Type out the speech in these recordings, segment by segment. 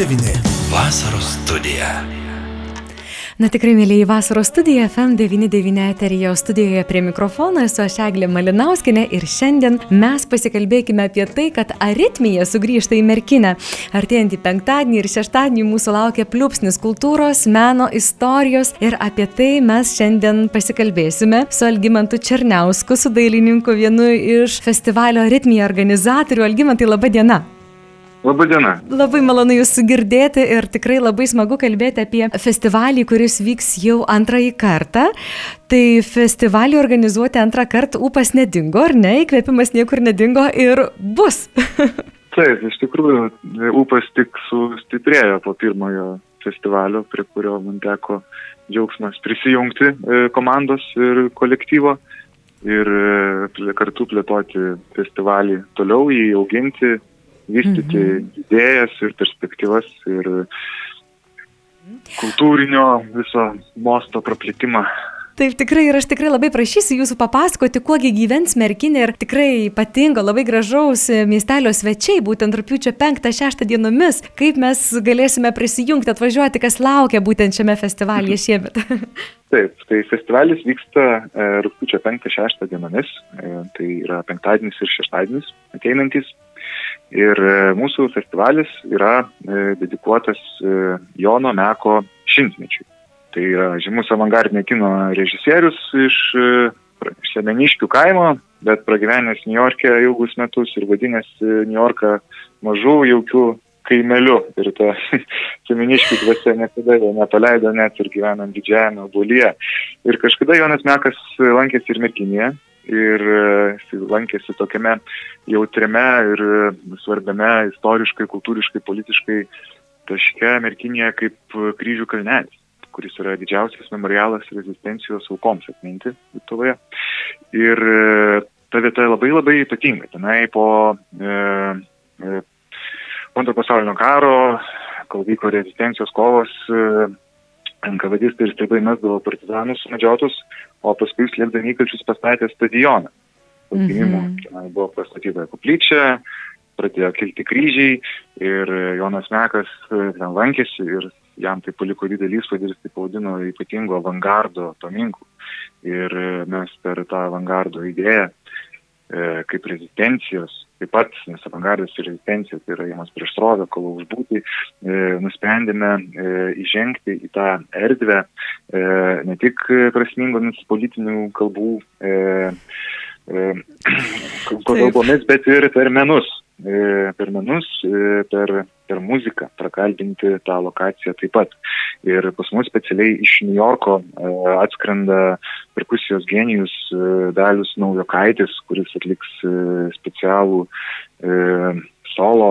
FM99. Vasaros studija. Na tikrai, mėlyjei, vasaros studija FM99 eterijo studijoje prie mikrofono esu aš Eglė Malinauskinė ir šiandien mes pasikalbėkime apie tai, kad aritmija sugrįžta į merkinę. Artėjantį penktadienį ir šeštadienį mūsų laukia pliūpsnis kultūros, meno, istorijos ir apie tai mes šiandien pasikalbėsime su Algymantu Černiausku, su dailininku vienu iš festivalio aritmija organizatorių. Algymantai, laba diena. Labadiena. Labai malonu Jūsų girdėti ir tikrai labai smagu kalbėti apie festivalį, kuris vyks jau antrąjį kartą. Tai festivalį organizuoti antrą kartą upas nedingo, ar ne? Įkvėpimas niekur nedingo ir bus. Taip, iš tikrųjų, upas tik sustiprėjo po pirmojo festivalio, prie kurio man teko džiaugsmas prisijungti e, komandos ir kolektyvo ir e, kartu plėtoti festivalį toliau, jį auginti, vystyti mhm. idėjas ir perspektyvas ir kultūrinio viso mosto praplitimą. Taip, tikrai ir aš tikrai labai prašysiu jūsų papasakoti, kuogi gyvens merkinė ir tikrai ypatingo, labai gražaus miestelio svečiai, būtent rūpiučio 5-6 dienomis, kaip mes galėsime prisijungti, atvažiuoti, kas laukia būtent šiame festivalyje šiemet. Taip, tai festivalis vyksta e, rūpiučio 5-6 dienomis, e, tai yra penktadienis ir šeštadienis ateinantis. Ir e, mūsų festivalis yra e, dedikuotas e, Jono Meko šimtmečiui. Tai yra žymus avangardinio kino režisierius iš, iš Lemeniškių kaimo, bet pragyvenęs New York'e ilgus metus ir vadinęs New Yorką mažų jaukių kaimeliu. Ir ta Semeniškių dvasia niekada jo nepaleido net ir gyvenant didžiajame obuolyje. Ir kažkada Jonas Mekas lankėsi ir Merkinėje ir e, lankėsi tokiame jautriame ir e, svarbiame istoriškai, kultūriškai, politiškai taške Merkinėje kaip kryžių kalnelis kuris yra didžiausias memorialas rezistencijos aukoms atminti Lietuvoje. Ir e, ta vieta labai labai ypatinga. Tenai po e, e, antro pasaulinio karo, kol vyko rezistencijos kovos, e, NKVDistai ir stribai mesdavo partizanus medžiotus, o paskui slėpdami įkalčius pastatė stadioną. Atgimimo. Mm -hmm. Buvo pastatyta koplyčia, pradėjo kilti kryžiai ir Jonas Mekas e, ten lankėsi ir jam tai paliko didelį įspūdį ir tai pavadino ypatingo avangardo paminklų. Ir e, mes per tą avangardo idėją kaip rezistencijos taip pat, nes avangardas ir rezistencija, tai yra jiems prieš srovę, kol užbūti, e, nusprendėme e, įžengti į tą erdvę e, ne tik prasmingomis politinių kalbų e, e, kalbomis, bet ir. E, per menus, e, per, per muziką, prakalbinti tą lokaciją taip pat. Ir pas mus specialiai iš New Yorko e, atskrenda perkusijos genijus Dalius Naujokaitis, kuris atliks specialų solo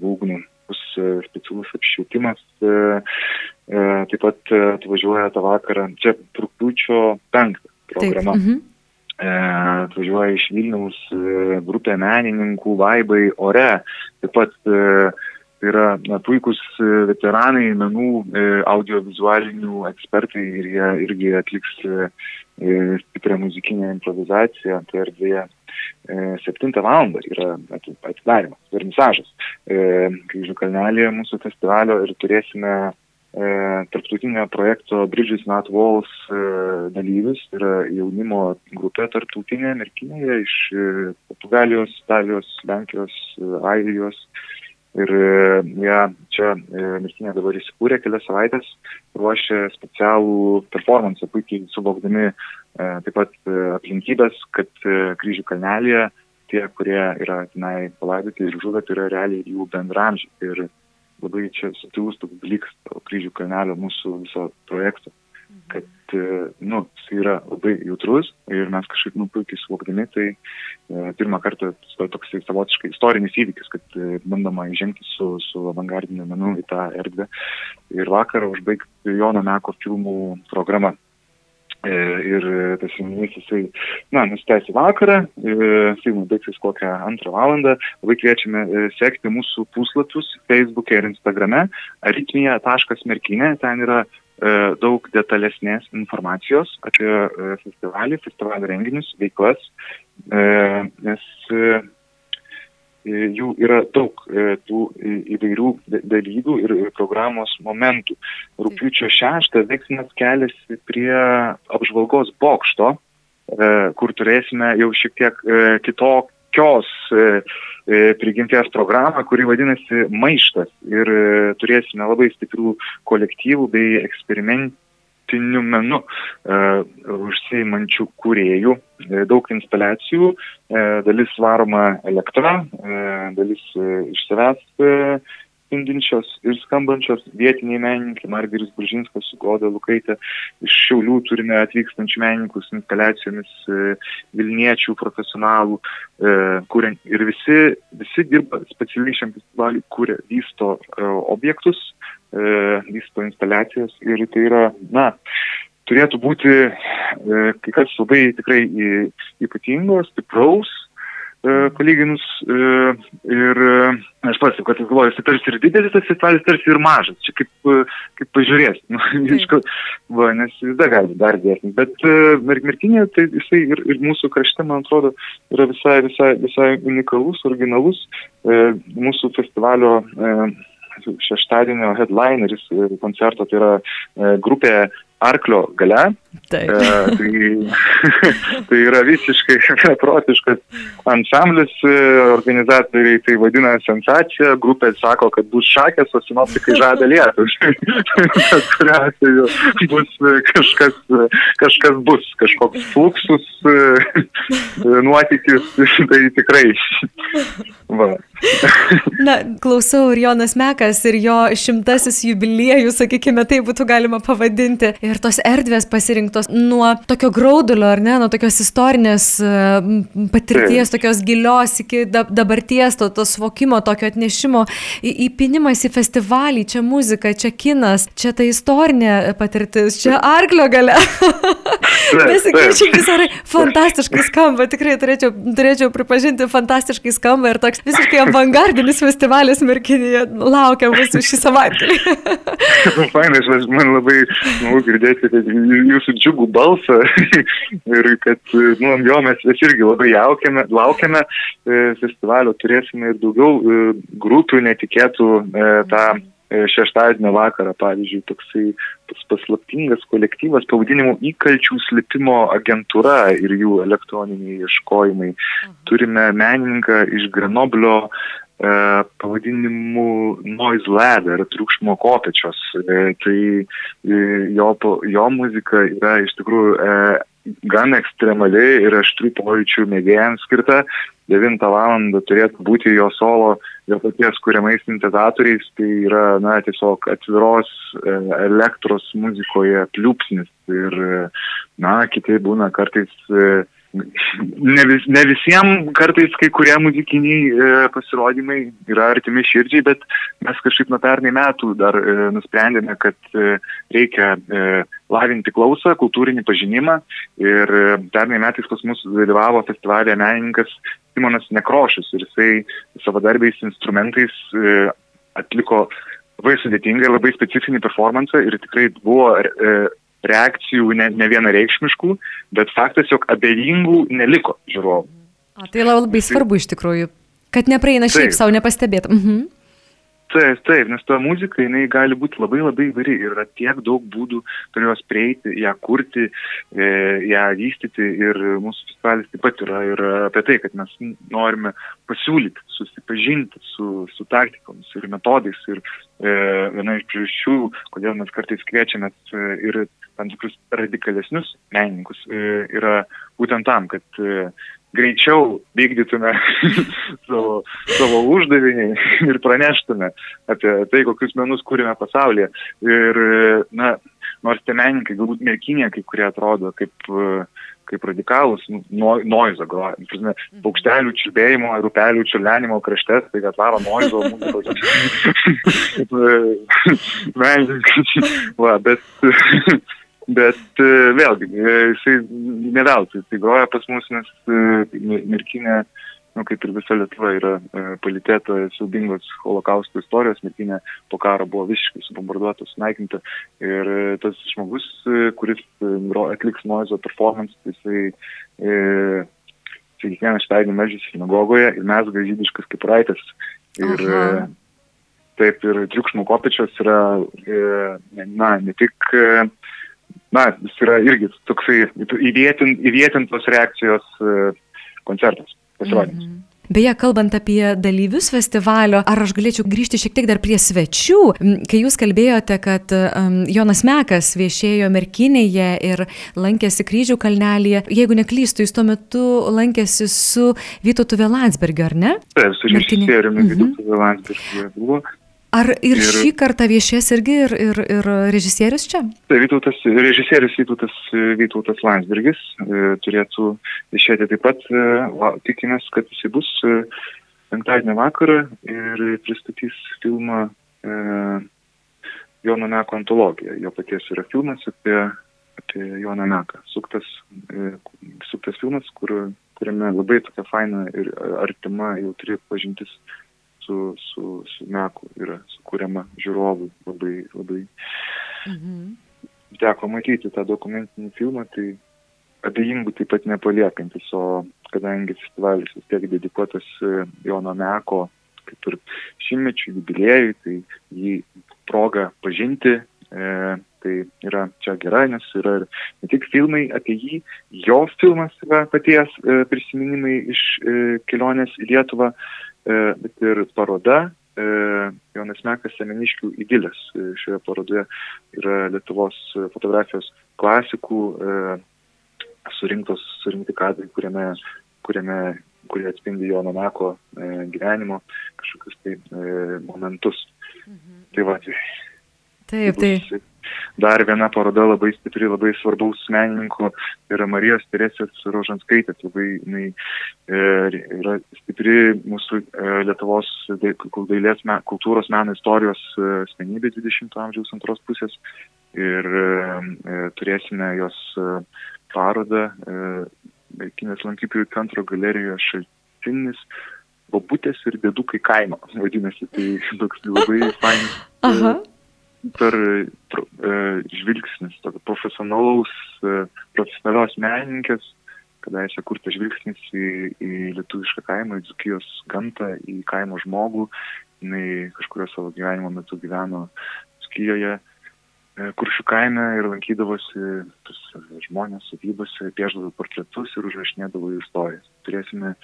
būgnų bus specialus apšvietimas. Taip pat atvažiuoja tą vakarą, čia rūpiučio penktą programa. Taip. E, atvažiuoja iš Vilniaus e, grupė menininkų Vaibai ore. Taip pat e, tai yra na, puikus veteranai, menų, audiovizualinių ekspertai ir jie irgi atliks stiprią muzikinę improvizaciją. Tai erdvėje 7 val. yra atidarimas, vernisažas. Kryžių kalnelėje mūsų festivalio ir turėsime E, tarptautinio projekto Bridges Not Walls e, dalyvis, tai yra jaunimo grupė tarptautinė Merkinėje iš e, Portugalijos, Italijos, Lenkijos, Airijos. Ir jie čia Merkinė dabar įsikūrė kelias savaitės, ruošia specialų performance, puikiai suvokdami taip pat aplinkybės, kad kryžių kalnelėje tie, kurie yra tenai palaidoti ir žuvę, tai yra realiai jų bendramžiai. Ir labai čia subtilus toks dalykas kryžių kalnelio mūsų viso projekto, mhm. kad, e, nu, jis yra labai jautrus ir mes kažkaip, nu, puikiai suvokdami, tai e, pirmą kartą tai toks savotiškai istorinis įvykis, kad e, bandoma įžengti su, su avangardiniu menu į tą erdvę ir vakarą užbaigti Jono Meko filmų programą. E, ir tas renginys jisai, na, nusitęsi vakarą, filmai baigsis kokią antrą valandą. Labai kviečiame e, sekti mūsų puslapius Facebook'e ir Instagram'e aritmija.merkinė, ten yra e, daug detalesnės informacijos apie festivalį, festivalio renginius, veiklas, nes jų yra daug tų įvairių dalyvių ir programos momentų. Rūpiučio 6 veiksmas keliasi prie apžvalgos bokšto, kur turėsime jau šiek tiek kitokios prigimties programą, kuri vadinasi Maištas. Ir turėsime labai stiprių kolektyvų bei eksperimentų praktiniu menu e, užsiimančių kūrėjų, e, daug instaliacijų, e, dalis varoma elektra, e, dalis e, iš savęs e, spindinčios ir skambančios vietiniai menininkai, Margeris Buržinskas su Goda Lukaitė. Iš Šiaulių turime atvykstančių menininkų su instaliacijomis e, Vilniečių profesionalų, e, kuriant ir visi, visi dirba specialiai šiam festivaliui, kuria vysto e, objektus, vysto instaliacijas ir tai yra, na, turėtų būti kai kas labai tikrai ypatingo, stipraus, palyginus e, ir e, aš pats, kad galvoju, jis tarsi ir didelis tas festivalis, tarsi ir mažas, čia kaip, kaip pažiūrės, nu, va, nes jis dar gali dar dėsnis, bet merkinė, tai jisai ir, ir mūsų krašte, man atrodo, yra visai, visai, visai unikalus, originalus mūsų festivalio šeštadienio headlineris koncerto, tai yra grupė arklio gale. Taip. E, tai, tai yra visiškai beprotiškas ansamblis, e, organizatoriai tai vadina sensacija, grupė sako, kad bus šakės, o sinoptikai žada lietus. Bet kuriuo atveju bus e, kažkas, e, kažkas bus, kažkoks fluksus, nuotykis, tai tikrai. Va. Na, klausau ir Jonas Mekas, ir jo šimtasis jubiliejus, sakykime, tai būtų galima pavadinti. Ir tos erdvės pasirinktos nuo tokio graudulio, ar ne, nuo tokios istorinės patirties, tokios gilios iki dabarties, to, to suvokimo, tokio atnešimo, į, įpinimas į festivalį, čia muzika, čia kinas, čia ta istorinė patirtis, čia arklio gale. Besikeičiantis orai, fantastiškai skamba, tikrai turėčiau, turėčiau pripažinti, fantastiškai skamba ir toks visiškai avangardinis festivalis Merkinėje laukia mūsų šį savaitgalį. Fainas, man labai smagu girdėti jūsų džiugų balsą ir kad nu, jo mes, mes irgi labai jaukiame, laukiame e, festivalio, turėsime ir daugiau e, grupių netikėtų e, tą šeštadienio vakarą, pavyzdžiui, toksai paslaptingas kolektyvas pavadinimu įkalčių slėpimo agentūra ir jų elektroniniai ieškojimai. Turime menininką iš Grenoblio e, pavadinimu Noise Ladder, triukšmo kopečios. E, tai e, jo, jo muzika yra iš tikrųjų e, gan ekstremali ir aštrių pojūčių mėgėjams skirta. 9 val. turėtų būti jo solo, jo paties kuriamais sintetizatoriais, tai yra, na, tiesiog atviros e, elektros muzikoje pliūpsnis ir, na, kiti būna kartais e, ne, vis, ne visiems kartais kai kurie muzikiniai e, pasirodymai yra artimi širdžiai, bet mes kažkaip nuo pernai metų dar e, nusprendėme, kad e, reikia e, lavinti klausą, kultūrinį pažinimą. Ir e, pernai metais pas mus dalyvavo festivalėje menininkas Simonas Nekrošius ir jisai savadarbiais instrumentais e, atliko labai sudėtingą ir labai specifinį performansą ir tikrai buvo e, reakcijų ne, ne vienareikšmiškų, bet faktas, jog abejingų neliko žiūrovų. O tai labai svarbu iš tikrųjų, kad nepraeina šiaip savo nepastebėt. Mhm. Taip, taip, nes ta muzika, jinai gali būti labai labai įvairi ir yra tiek daug būdų prie jos prieiti, ją kurti, e, ją vystyti ir mūsų festivalis taip pat yra ir apie tai, kad mes norime pasiūlyti, susipažinti su, su taktikomis ir metodais ir e, viena iš priežasčių, kodėl mes kartais kviečiame e, ir tam tikrus radikalesnius menininkus, e, yra būtent tam, kad e, greičiau vykdytume savo, savo uždavinį ir praneštume apie tai, kokius menus kūrime pasaulyje. Ir, na, nors tie menininkai, galbūt merkinė, kai kurie atrodo kaip, kaip radikalus, no, noizo groja. Prasme, paukštelių čiulbėjimo, rūpelių čiurlenimo krašte, tai kad varo noizo muzikos. menininkai. Va, bet Bet e, vėlgi, e, jisai ne veltui, tai groja pas mus, nes e, merkinė, nu, kaip ir visa Lietuva, yra palitėta siaubingos holokausto istorijos, merkinė po karo buvo visiškai subombarduota, sunaikinta. Ir tas žmogus, kuris atliks noizo performance, jisai kiekvieną šeštadienį meldžiasi sinagogoje ir mes žydiškas kaip praeitas. Ir Aha. e, taip, ir triukšmo kopečios yra, e, na, ne tik, e, na, jis yra irgi toksai įvietin, įvietintos reakcijos e, koncertas, pasirodymas. Mhm. Beje, kalbant apie dalyvius festivalio, ar aš galėčiau grįžti šiek tiek dar prie svečių, kai jūs kalbėjote, kad um, Jonas Mekas viešėjo Merkinėje ir lankėsi kryžių kalnelėje, jeigu neklystu, jis tuo metu lankėsi su Vytautu Velansbergiu, ar ne? Taip, su režisieriumi Mhm. Vytautu Landsbergiu buvo. Ar ir, ir šį kartą viešės irgi ir, ir, ir režisierius čia? Tai Vytautas, režisierius Vytautas, Vytautas Landsbergis e, turėtų išėti taip pat, e, la, tikimės, kad jis bus e, penktadienį vakarą ir pristatys filmą e, Jono Meko antologiją. Jo paties yra filmas apie, apie Joną Meką. Suktas, e, suktas filmas, kur, kuriame labai tokia faina ir artima jautri pažintis su, su, su Meku yra sukūriama žiūrovui labai, labai Mhm. teko matyti tą dokumentinį filmą, tai abejingų taip pat nepaliekantis, o kadangi festivalis vis tiek dedikuotas e, Jono Meko kaip ir šimtmečių jubiliejui, tai jį proga pažinti, e, tai yra čia gera, nes yra ir ne tik filmai apie jį, jo filmas yra paties e, prisiminimai iš e, kelionės į Lietuvą, bet ir paroda. E, Jonas Mekas Semeniškių įdilės e, šioje parodoje yra Lietuvos fotografijos klasikų e, surinktos, surinkti kadrai, kuriame, kuriame, kurie atspindi Jono Meko e, gyvenimo kažkokius tai e, momentus. Tai va, tai Taip, tai. bus dar viena paroda labai stipri, labai svarbaus menininkų yra Marijos Teresės Rožanskaitės, labai jinai e, yra stipri mūsų e, Lietuvos dai- dailės, kultūros, meno istorijos e, asmenybė 20-ojo amžiaus antros pusės. Ir turėsime jos parodą Kinės lankytojų centro galerijoje šaltinis Bobutės ir dėdukai kaimo, vadinasi, tai toks labai fainas. Per e, žvilgsnis, tokio profesionalaus, e, profesionalios menininkės, kadaise kurtas žvilgsnis į, į lietuvišką kaimą, į Dzukijos gamtą, į kaimo žmogų. Jis kažkurio savo gyvenimo metu gyveno Dzukijoje, e, kuršių kaime ir lankydavosi tas žmonės sodybose, pieždavo portretus ir užrašinėdavo istorijas. Turėsime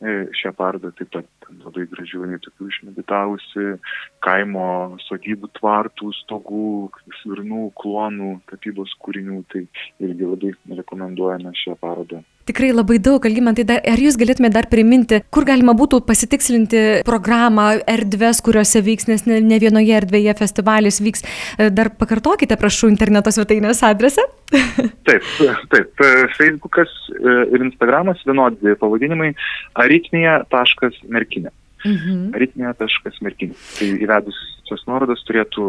šią parodą taip pat labai gražių, nei tokių išmeditavusi kaimo sodybų tvartų, stogų, svirnų, klonų, tapybos kūrinių, tai irgi labai rekomenduojame šią parodą. Tikrai labai daug, Algymantai, ar jūs galėtumėte dar priminti, kur galima būtų pasitikslinti programą, erdves, kuriuose vyks, nes ne, ne vienoje erdvėje festivalis vyks. E, Dar pakartokite, prašau, interneto svetainės adresą. Taip, taip, Facebookas e, ir Instagramas vienodi pavadinimai aritmija.merkinė. Mhm. aritmija.merkinė. Tai įvedus šios nuorodas turėtų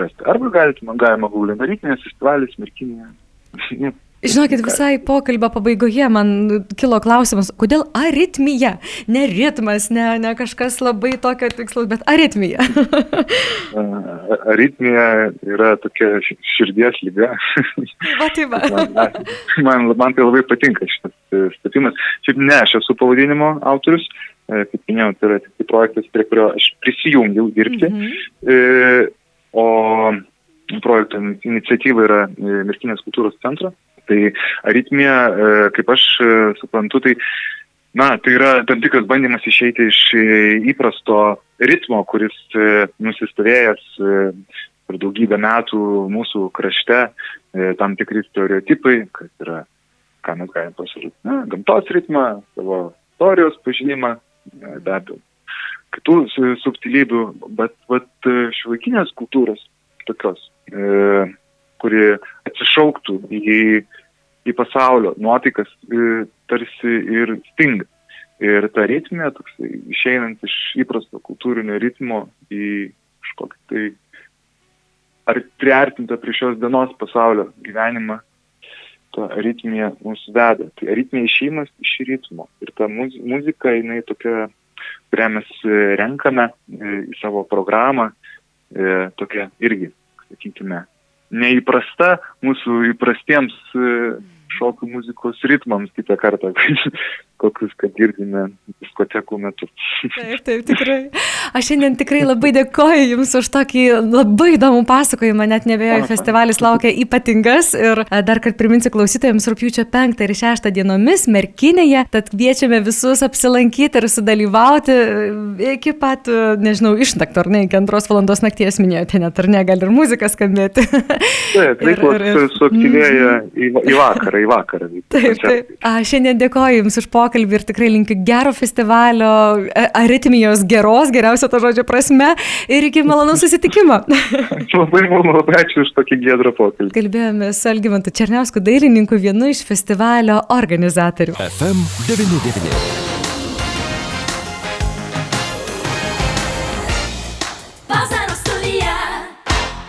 rasti. Arba galite, man galima googlint aritmija, festivalis, merkinė. Žinokit, visai pokalbio pabaigoje man kilo klausimas, kodėl aritmija? Ne ritmas, ne, ne kažkas labai tokio tikslaus, bet aritmija. Aritmija yra tokia ši- širdies lyga. va, tai va. man, man, tai labai patinka šitas e, statymas. Šiaip ne, aš esu pavadinimo autorius, e, kaip minėjau, tai yra tik tai projektas, prie kurio aš prisijungiau dirbti. Mhm. E, o projekto iniciatyva yra e, Merkinės kultūros centro. Tai aritmija, e, kaip aš e, suprantu, tai, na, tai yra tam tikras bandymas išeiti iš įprasto ritmo, kuris nusistovėjęs per daugybę metų mūsų krašte, tam tikri stereotipai, kad yra, ką mes galime pasakyti, na, gamtos ritmą, savo istorijos pažinimą, be abejo, kitų su- subtilybių, bet vat šiuolaikinės kultūros tokios, kuri atsišauktų į, į pasaulio nuotaikas, e, tarsi ir stinga. Ir ta ritmė, toks, išeinant iš įprasto kultūrinio ritmo į kažkokį tai ar priartinta prie šios dienos pasaulio gyvenimą, ta aritmija mus veda. Tai aritmija išėjimas iš ritmo. Ir ta muz- muzika, jinai tokia, kurią mes e, renkame e, į savo programą, e, tokia irgi, sakykime, neįprasta mūsų įprastiems e, šokių muzikos ritmams kitą kartą, kokius, kad girdime diskotekų metu. Taip, taip, tikrai. Aš šiandien tikrai labai dėkoju Jums už tokį labai įdomų pasakojimą, net nebejoju, festivalis laukia ypatingas ir e, dar kartą priminsiu klausytojams rūpjūčio 5 ir 6 dienomis Merkinėje, tad kviečiame visus apsilankyti ir sudalyvauti e, iki pat, e, nežinau, išnakto ar ne, iki antros valandos nakties minėjote, net ar ne, gali ir muzika skambėti. Taip, veiklos suaktyvėja į, į vakarą, į vakarą. Taip, taip. A, šiandien dėkoju Jums už pokalbį ir tikrai linkiu gero festivalio, aritmijos geros, geriausio to žodžio prasme ir iki malonų susitikimo. labai malonu, labai ačiū už tokį gedrą pokalbį. Kalbėjome su Algymantu Černiausku dailininku, vienu iš festivalio organizatorių. FM 99.